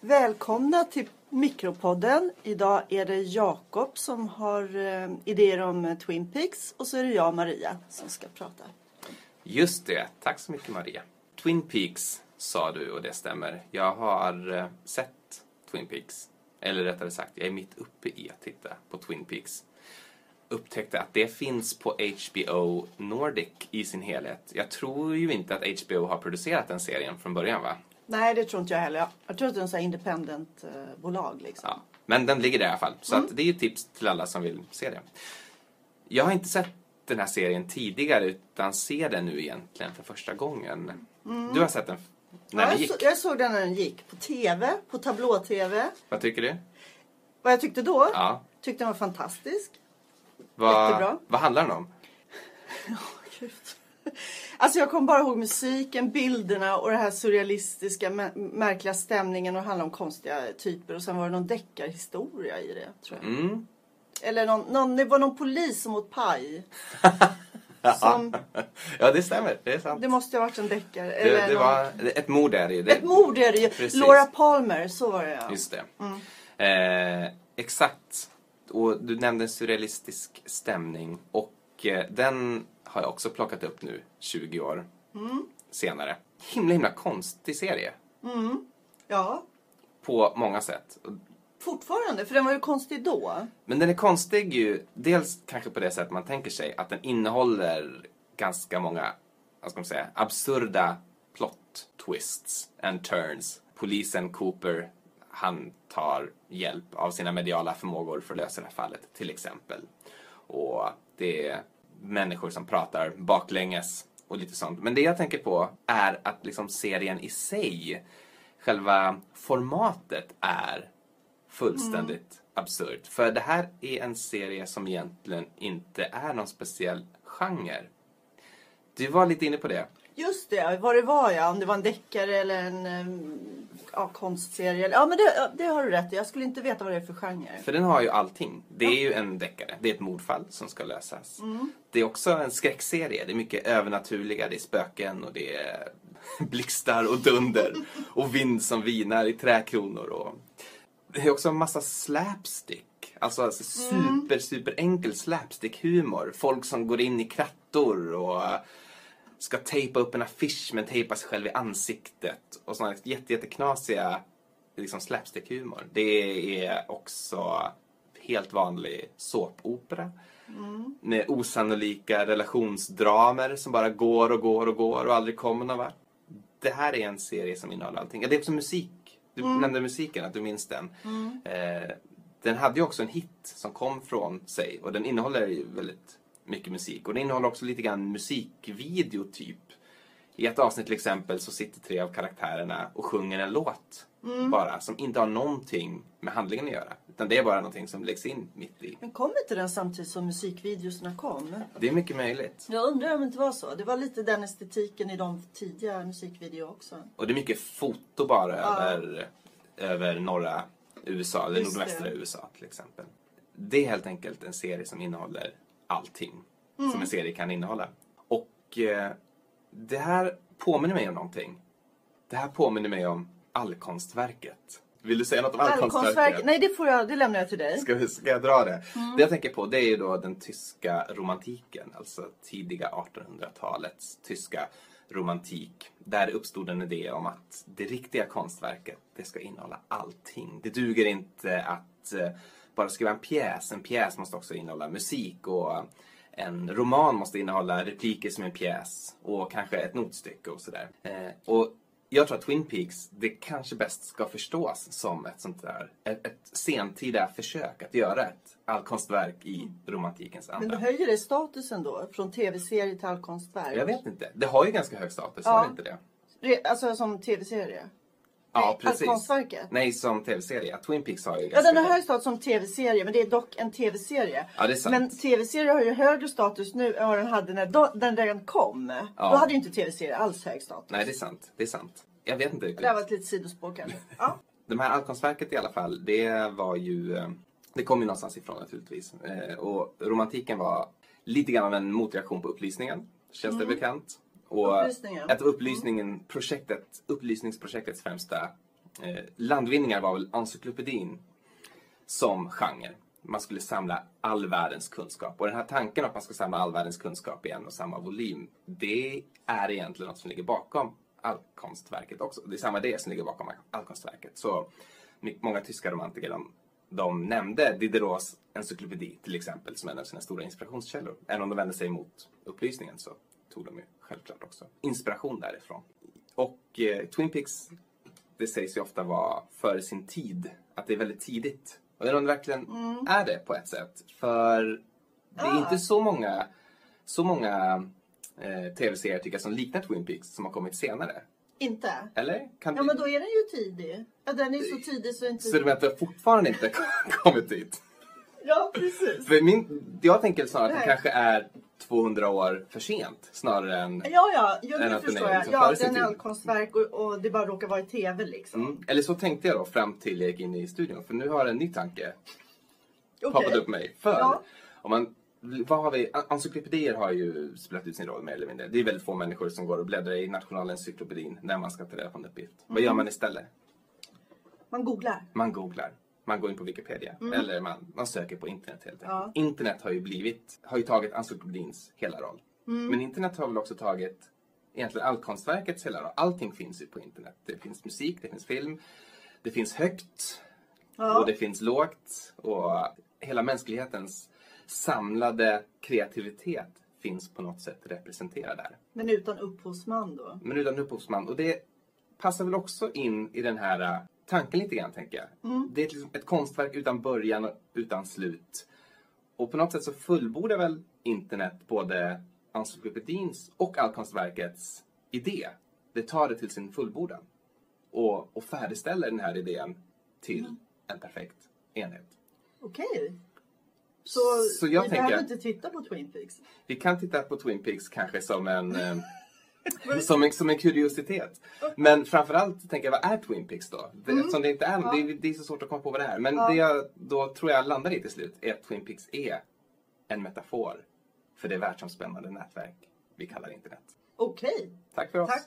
Välkomna till Mikropodden. Idag är det Jakob som har eh, idéer om eh, Twin Peaks och så är det jag, Maria, som ska prata. Just det, tack så mycket Maria. Twin Peaks sa du och det stämmer. Jag har eh, sett Twin Peaks. Eller rättare sagt, jag är mitt uppe i att titta på Twin Peaks. Upptäckte att det finns på HBO Nordic i sin helhet. Jag tror ju inte att HBO har producerat den serien från början va? Nej, det tror inte jag heller. Jag tror att det är en sån här independent-bolag. Liksom. Ja, men den ligger där i alla fall. Så att det är ju tips till alla som vill se det. Jag har inte sett den här serien tidigare utan ser den nu egentligen för första gången. Du har sett den Ja, jag, så, jag såg den när den gick. På TV, på tablå-TV. Vad tycker du? Vad jag tyckte då? Ja. Tyckte den var fantastisk. Vad, Jättebra. vad handlar den om? Gud. Alltså jag kommer bara ihåg musiken, bilderna och den här surrealistiska, mä- märkliga stämningen och det handlar om konstiga typer. Och sen var det någon deckarhistoria i det, tror jag. Mm. Eller någon, någon, det var någon polis som åt paj. som, Ja, det stämmer. Det är sant. det måste ha varit en deckare. Eller det var ett mord är det ju. Ett mord är det ju. Precis. Laura Palmer, så var det ja. Just det. Eh, exakt. Och du nämnde surrealistisk stämning och eh, den har jag också plockat upp nu 20 år senare. Himla himla konstig serie Ja, på många sätt fortfarande. För den var ju konstig då. Men den är konstig ju, dels kanske på det sätt man tänker sig, att den innehåller ganska många, vad ska man säga, absurda plot twists and turns. Polisen Cooper, han tar hjälp av sina mediala förmågor för att lösa det här fallet, till exempel. Och det är människor som pratar baklänges och lite sånt. Men det jag tänker på är att liksom serien i sig, själva formatet är fullständigt absurt. För det här är en serie som egentligen inte är någon speciell genre. Du var lite inne på det. Just det, vad det var ja. Om det var en deckare eller en ja, konstserie. Ja, men det, ja, det har du rätt i. Jag skulle inte veta vad det är för genre. För den har ju allting. Det är ju en deckare. Det är ett mordfall som ska lösas. Det är också en skräckserie. Det är mycket övernaturliga. Det är spöken och det är blixtar och dunder. Och vind som vinar i träkronor. Och... Det är också en massa slapstick. Alltså super, super enkel slapstick-humor. Folk som går in i krattor och ska tejpa upp en affisch men tejpa sig själv i ansiktet. Och sådana jätte, jätteknasiga liksom slapstick-humor. Det är också helt vanlig såpopera. Med osannolika relationsdramer som bara går och går och går och aldrig kommer någon vart. Det här är en serie som innehåller allting. Ja, Det är också musik. Du nämnde musiken, att du minns den. Eh, den hade ju också en hit som kom från sig och den innehåller ju väldigt mycket musik. Och den innehåller också lite grann musikvideo typ. I ett avsnitt till exempel så sitter tre av karaktärerna och sjunger en låt bara som inte har någonting med handlingen att göra. Utan det är bara någonting som läggs in mitt i. Men kom inte den samtidigt som musikvideorna kom? Det är mycket möjligt. Jag undrar om det inte var så. Det var lite den estetiken i de tidiga musikvideor också. Och det är mycket foto bara över, över norra USA, eller nordvästra. USA till exempel. Det är helt enkelt en serie som innehåller allting Mm. som en serie kan innehålla. Och eh, det här påminner mig om någonting. Det här påminner mig om Allkonstverket. Vill du säga något om Allkonstverket? Nej, det, får jag, det lämnar jag till dig. Ska, vi- ska jag dra det? Mm. Det jag tänker på det är ju då den tyska romantiken, alltså tidiga 1800-talets tyska romantik. Där uppstod en idé om att det riktiga konstverket, det ska innehålla allting. Det duger inte att eh, bara skriva en pjäs. En pjäs måste också innehålla musik och en roman måste innehålla repliker som en pjäs och kanske ett notstycke och sådär. Eh, och jag tror att Twin Peaks, det kanske bäst ska förstås som ett sånt där, ett, ett sentida försök att göra ett allkonstverk i romantikens Men anda. det höjer det statusen då? Från tv-serie till allkonstverk? Jag vet inte. Det har ju ganska hög status, Ja. har det inte det? Re- Alltså som tv-serie? Ja, Nej, precis. Nej, som tv-serie. Twin Peaks har ju Ja, den har hög status som tv-serie, men det är dock en tv-serie. Ja, det är sant. Men tv-serier har ju högre status nu än vad den hade när den redan kom. Ja. Då hade ju inte tv-serier alls hög status. Nej, det är sant. Det är sant. Jag vet inte Det riktigt. där var ett litet sidospår kanske. Ja. de här allkonstverket i alla fall, det var ju, eh, det kom ju någonstans ifrån naturligtvis. Eh, och romantiken var lite grann av en motreaktion på upplysningen, känns det bekant. Och Upplysningen. ett upplysningen, projektet, upplysningsprojektets främsta eh, landvinningar var väl encyklopedin som genre. Man skulle samla all världens kunskap. Och den här tanken att man ska samla all världens kunskap i en och samma volym, det är egentligen något som ligger bakom allkonstverket också. Det är samma det som ligger bakom allkonstverket. Så många tyska romantiker, de, de nämnde Diderots encyklopedi till exempel som en av sina stora inspirationskällor. Även om de vände sig mot upplysningen så tog de ju självklart också inspiration därifrån. Och eh, Twin Peaks, det sägs ju ofta vara före sin tid. Att det är väldigt tidigt. Och jag undrar om det verkligen är det på ett sätt. För det är Ah. inte så många, så många eh, tv-serier tycker jag som liknar Twin Peaks som har kommit senare. Inte? Eller? Kan Ja du... men då är den ju tidig. Ja den är så tidig så inte... Så du menar att det fortfarande inte kommit dit? Ja precis. För min, jag tänker snarare att det Nej. kanske är 200 år för sent snarare än... Ja ja, ja den är förstår jag. liksom Ja före sin den är tid. allkonstverk och, och det bara råkar vara i tv liksom. Mm. Eller så tänkte jag då fram till jag gick in i studion. För nu har en ny tanke Okej. poppat upp mig. För Ja. om man, vad har vi? Encyklopedier har ju spelat ut sin roll mer eller mindre. Det är väldigt få människor som går och bläddrar i Nationalencyklopedin när man ska ta reda på en uppgift. Vad Mm. gör man istället? Man googlar. Man googlar. Man går in på Wikipedia. Eller man, man söker på internet helt enkelt. Mm. Ja. Internet har ju blivit, har ju tagit encyklopedins hela roll. Mm. Men internet har väl också tagit egentligen allkonstverkets hela roll. Allting finns ju på internet. Det finns musik, det finns film, det finns högt Ja. och det finns lågt. Och hela mänsklighetens samlade kreativitet finns på något sätt representerad där. Men utan upphovsman då. Men utan upphovsman. Och det passar väl också in i den här tanken lite grann, tänker jag. Det är liksom ett konstverk utan början och utan slut. Och på något sätt så fullbordar väl internet både encyklopedins och allkonstverkets idé. Det tar det till sin fullbordan. Och, och färdigställer den här idén till en perfekt enhet. Okej. Så, Så jag vi tänker- behöver inte titta på Twin Peaks. Vi kan titta på Twin Peaks kanske som en, eh, som en, som en kuriositet. Men framförallt tänker jag, vad är Twin Peaks då? Det, Eftersom det inte är, det, är- det är så svårt att komma på vad det är. Men det jag då tror jag landar i till slut är att Twin Peaks är en metafor för det världsomspännande nätverk vi kallar internet. Okej. Tack för oss. Tack.